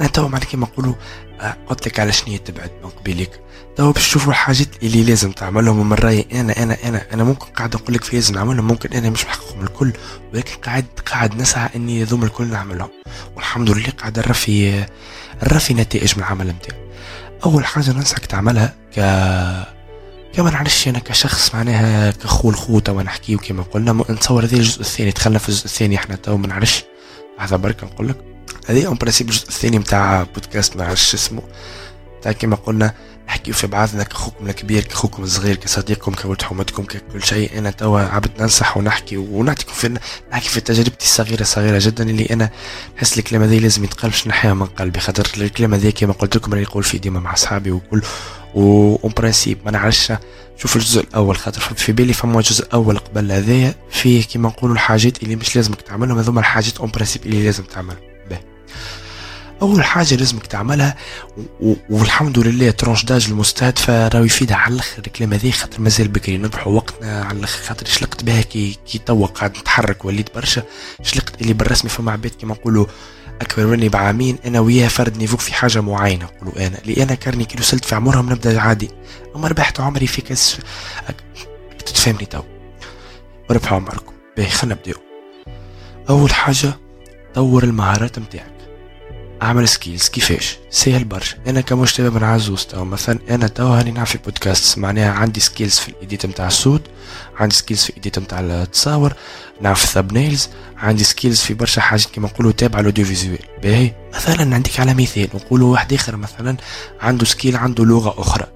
أنا تو معناها كيما نقولوا آه، قلت لك على شنو تبعد من قبيلك تو باش تشوفوا الحاجات اللي لازم تعملهم من رأيي أنا أنا أنا أنا ممكن قاعد نقول لك في لازم نعملهم ممكن أنا مش محققهم الكل ولكن قاعد قاعد نسعى إني ذوم الكل نعملهم. والحمد لله قاعد نرى في نرى في نتائج من العمل نتاعي أول حاجة ننصحك تعملها ك كما نعرفش أنا كشخص معناها كخو الخو تو نحكي كما قلنا نتصور هذا الجزء الثاني دخلنا في الجزء الثاني إحنا تو ما نعرفش. لحظة برك نقول لك. هذه en principe الجزء الثاني نتاع بودكاست ما عرفش اسمه. تاع كما قلنا نحكيو في بعضنا كخوكم الكبير كخوكم الصغير كصديقكم كولد حومتكم ككل شيء. أنا توا عبد ننصح ونحكي ونعطيكم في نحكي في تجربتي الصغيرة صغيرة جدا اللي أنا نحس الكلمة هذه لازم يتقال باش نحيها من قلبي. خاطر الكلمة هذه كما قلت لكم راني نقول في ديما مع أصحابي وكل. en principe ما نعرفش. شوف الجزء الأول خاطر في بالي فما جزء أول قبل هذايا فيه كيما نقولوا الحاجات اللي مش لازمك تعملهم. هذوما الحاجات en principe اللي لازم تعملها أول حاجة لازمك تعملها والحمد لله tranche d'âge المستهدفه راهو يفيدها على الأخر الكلام هذه خاطر مازال بكري نضحوا وقتنا على الأخر خاطر شلقت بها كي كي توا قاعد نتحرك وليت برشا؟ شلقت اللي بالرسمي فما عباد كيما نقولوا أكبر مني بعامين أنا وياه فرد niveau في حاجة معينة نقولوا أنا. اللي أنا كرني كي وصلت في عمرهم نبدأ عادي. أما ربحت عمري في كاس تتفهمني تو ربحوا عمركم. باهي خلينا نبدأو. أول حاجة طور المهارات نتاعك أعمل skills كيفاش؟ سهل برشا. أنا كمجتمع من عزوز تو مثلا أنا تو هاني نعرف في بودكاست معناها عندي skills في ال edit نتاع الصوت عندي skills في ال edit نتاع التصاور نعرف thumbnails عندي skills في برشا حاجات كيما نقولوا تابع ال audiovisuel باهي. مثلا نعطيك على مثال نقولوا واحد آخر مثلا عنده skill عنده لغة أخرى.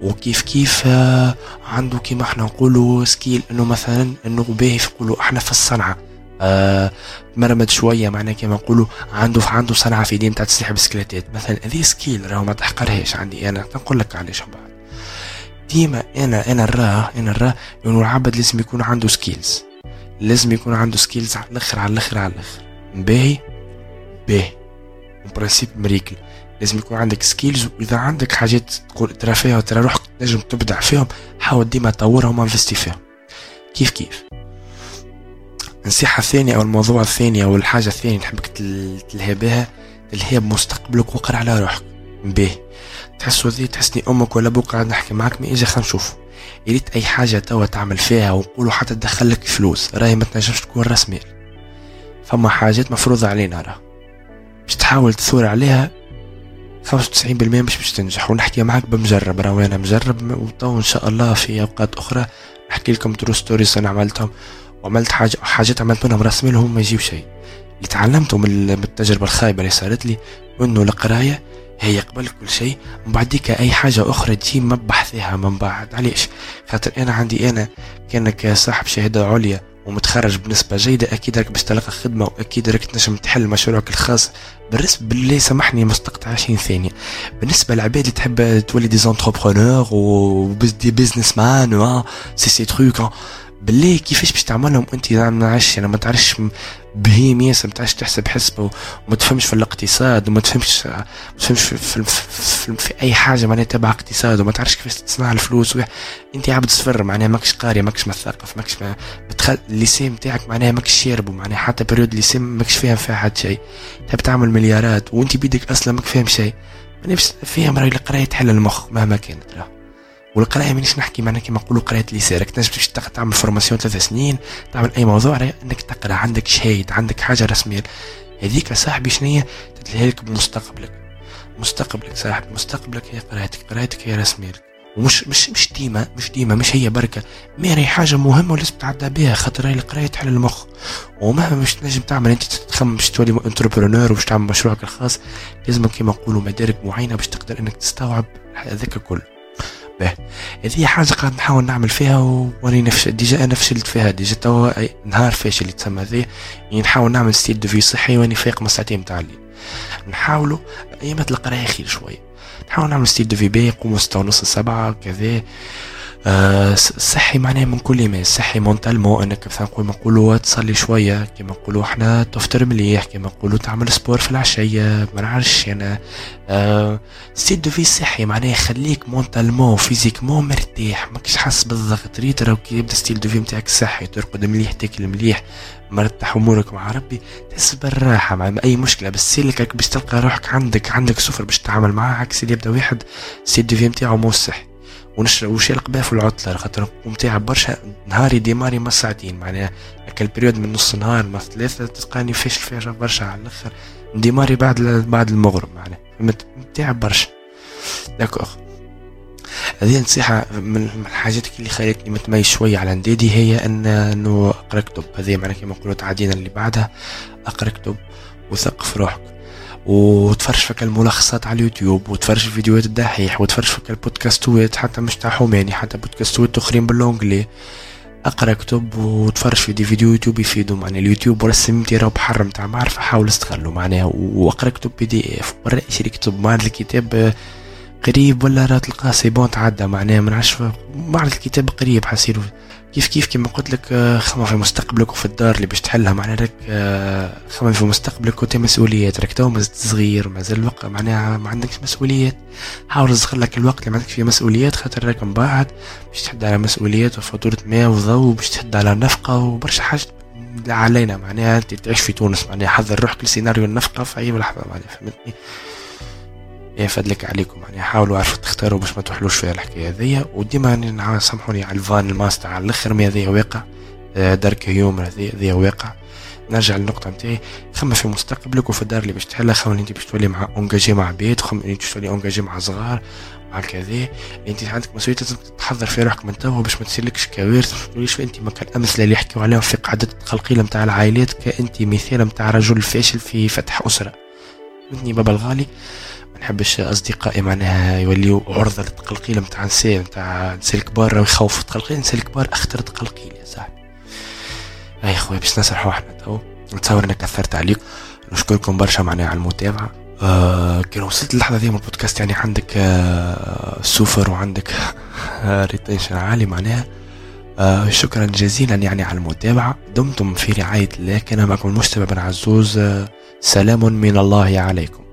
وكيف كيف آه، عنده كيما إحنا نقولوا skill إنه مثلا إنه باهي نقولوا إحنا في الصنعة. آه مرمد شوية معناه كما نقولوا عنده عنده صنعة في دين تاع تصليح بسكليتات. مثلا هذه skill راهو ما تحقرهاش عندي أنا نقول لك علاش بعد ديما أنا أنا نراه أنا نراه إنه العبد لازم يكون عنده skills. لازم يكون عنده skills على الأخر على الأخر على الأخر. باهي؟ باهي. principe مريقل لازم يكون عندك skills وإذا عندك حاجات تقول ترى فيها وترى روحك تنجم تبدع فيهم حاول ديما تطورهم و investi فيهم كيف كيف؟ النصيحة الثانية أو الموضوع الثاني أو الحاجة الثانية اللي نحبك تلهي بها تلهي بمستقبلك وقر على روحك. به. تحسوا ذي تحسني أمك ولا أبوك قاعد نحكي معاك ما إجي خلينا نشوف يريد أي حاجة توا تعمل فيها ونقولوا حتى تدخل لك فلوس. راهي ما تنجمش تكون راس مال فما حاجات مفروضة علينا راه باش تحاول تثور عليها 95% مش باش تنجح. ونحكي معاك بمجرب. راه أنا مجرب وتو إن شاء الله في أوقات أخرى نحكي لكم true stories أنا عملتهم. وعملت حاجة حاجات عملت منهم رأس مالهم ما يجيب شيء. اللي تعلمته من التجربة الخايبة اللي صارت لي إنه القراية هي قبل كل شيء من بعديك أي حاجة أخرى تجي ما بحثها من بعد. علاش؟ خاطر أنا عندي أنا كأنك صاحب شهادة عليا ومتخرج بنسبة جيدة أكيد راك باش تلقى خدمة وأكيد راك تنجم تحل مشروعك الخاص. بالنسبة بالله سامحني مستقطع 20 ثانية. بالنسبة للعباد اللي تحب تولي des entrepreneurs و des businessmen ces ces trucs بالله كيفاش باش تعملهم وانت ما عادش يعني ما تعرفش بهيم ياسر ما تعرفش تحسب حسبه وما تفهمش في الاقتصاد وما تفهمش ما تفهمش في, في, في, في, أي حاجة معناها تبع اقتصاد وما تعرفش كيفاش تصنع الفلوس انت عبد صفر معناها ماكش قاري ماكش مثقف ماكش ما بتخل ال lycée نتاعك معناها ماكش شارب معناها حتى période ال lycée ماكش فاهم فيها حد شيء. تحب تعمل مليارات وانت بيدك أصلا ماك فاهم شيء. ماني فاهم راهي القراية تحل المخ مهما كانت راه. والقرايه مانيش نحكي معناها كيما نقولوا قرايه lycée راك تنجم تمشي تعمل formation ثلاث سنين تعمل أي موضوع انك تقرأ عندك شهادة عندك حاجة رسمية. هذيك صاحبي شنية تتلهي لك بمستقبلك. مستقبلك صاحبي مستقبلك هي قرايتك قرايتك هي رسميلك ومش مش مش ديما مش ديما مش هي بركة. ما هي حاجة مهمة ولازم تعدى بها خاطر هي القراية تحل المخ. ومهما مش تنجم تعمل انت تخمم باش تولي entrepreneur وباش تعمل مشروعك الخاص لازم كيما نقولوا مدارك معينة باش تقدر إنك تستوعب هذاك الكل. هذه حاجة قاعد نحاول نعمل فيها واني نفشل déjà أنا فشلت فيها déjà. توا نهار فاشل يتسمى ذي. يعني نحاول نعمل style de vie صحي واني فايق من ساعتين متاع الليل. نحاولوا أيامات القراية خير شوية نحاول نعمل style de vie باهي نقوم ستة ونص سبعة كذا آه صحي معناه من كل ما صحي mentalement انك مثلا نقول نقولوا تصلي شوية كيما نقولوا إحنا تفطر مليح كيما نقولوا تعمل sport في العشية ما نعرفش أنا. آه style de vie صحي معناه يخليك mentalement physiquement مرتاح ماكش حاس بالضغط. ريت راهو كي يبدأ style de vie نتاعك صحي ترقد مليح تاكل مليح مرتاح أمورك مع ربي. تحس بالراحة مع أي مشكلة بس سيلك باش تلقى روحك عندك عندك سفر باش تتعامل معاه عكس اللي يبدأ واحد style de vie نتاعو مو صحي. ونشرب وشالق بها في العطلة خاطر تاعب برشا. نهاري démarre ما ساعتين معناها هكا ال période من نص نهار ما ثلاثة تلقاني فاشل فيها برشا على الأخر. démarre بعد بعد المغرب معناها. تعب برشا. d'accord هذه نصيحة من الحاجات اللي خلتني متميز شوية على ندادي هي أن أنه أقرأ كتب. هذه معناها كما نقولوا تعدينا اللي بعدها. أقرأ كتب وثقف روحك. وتفرج فيك الملخصات على اليوتيوب وتفرج فيديوهات الدحيح وتفرج فيك البودكاستوات حتى مش تاع حوماني حتى بودكاستوات أخرين بال l'anglais أقرأ كتب وتفرج في des vidéos YouTube يفيدوا معناها اليوتيوب رسمتي راهو بحر نتاع معرفه حاول استغلوا معناها وأقرأ كتب PDF برا اشري كتب. معناها الكتاب قريب ولا راه تلقاه c'est bon تعدى. معناها ما نعرفش معناها الكتاب قريب حسيرو. كيف كيف كما قلت لك آه، خمم في مستقبلك وفي الدار اللي باش تحلها. معناها راك آه، خمم في مستقبلك وانت مسؤوليات. راك تو مازلت صغير مازال الوقت معناها ما عندكش مسؤوليات. حاول تزغل لك الوقت اللي ما عندك فيه مسؤوليات خاطر راك من بعد باش تحد على مسؤوليات وفاتورة ماء وضوء باش تحد على نفقة وبرشا حاجات علينا. معناها انت تعيش في تونس معناها حضر روحك لسيناريو النفقة في أي لحظة معناها فهمتني؟ يفدلك عليكم. يعني حاولوا عرفوا تختاروا باش ما تحلوش فيها الحكاية هذيا. وديما سامحوني على الفان الماستر على الأخر ما هذايا واقع. dark humour هذايا واقع. نرجع للنقطة نتاعي. خمم في مستقبلك وفي الدار اللي باش تحلها خمم انت باش تولي مع engagé مع بيت خمم انت باش تولي engagé مع صغار مع كذا انت عندك مسؤولية لازم تحضر في روحك من توا باش ما تصيرلكش كوارث ما توليش انت مكان الامثله اللي يحكيو عليهم في قاعدة التقلقيله نتاع العائلات كأنت مثال نتاع رجل فاشل في فتح أسرة. فهمتني بابا الغالي. نحبش أصدقائي معناها يوليو عرضة للتقلقيل نتاع نساء نتاع نساء الكبار راهو يخوفوا التقلقيل نساء الكبار اختر التقلقيل يا صاحبي. أي خويا باش نسرحوا إحنا تو نتصور أنك أثرت عليك. نشكركم برشا معناها على المتابعة. آه كان وصلت اللحظه دي من البودكاست يعني عندك آه سوفر وعندك آه retention عالي معناها. آه شكرا جزيلا يعني على المتابعة. دمتم في رعاية الله. كان معكم المجتمع بن عزوز. آه سلام من الله عليكم.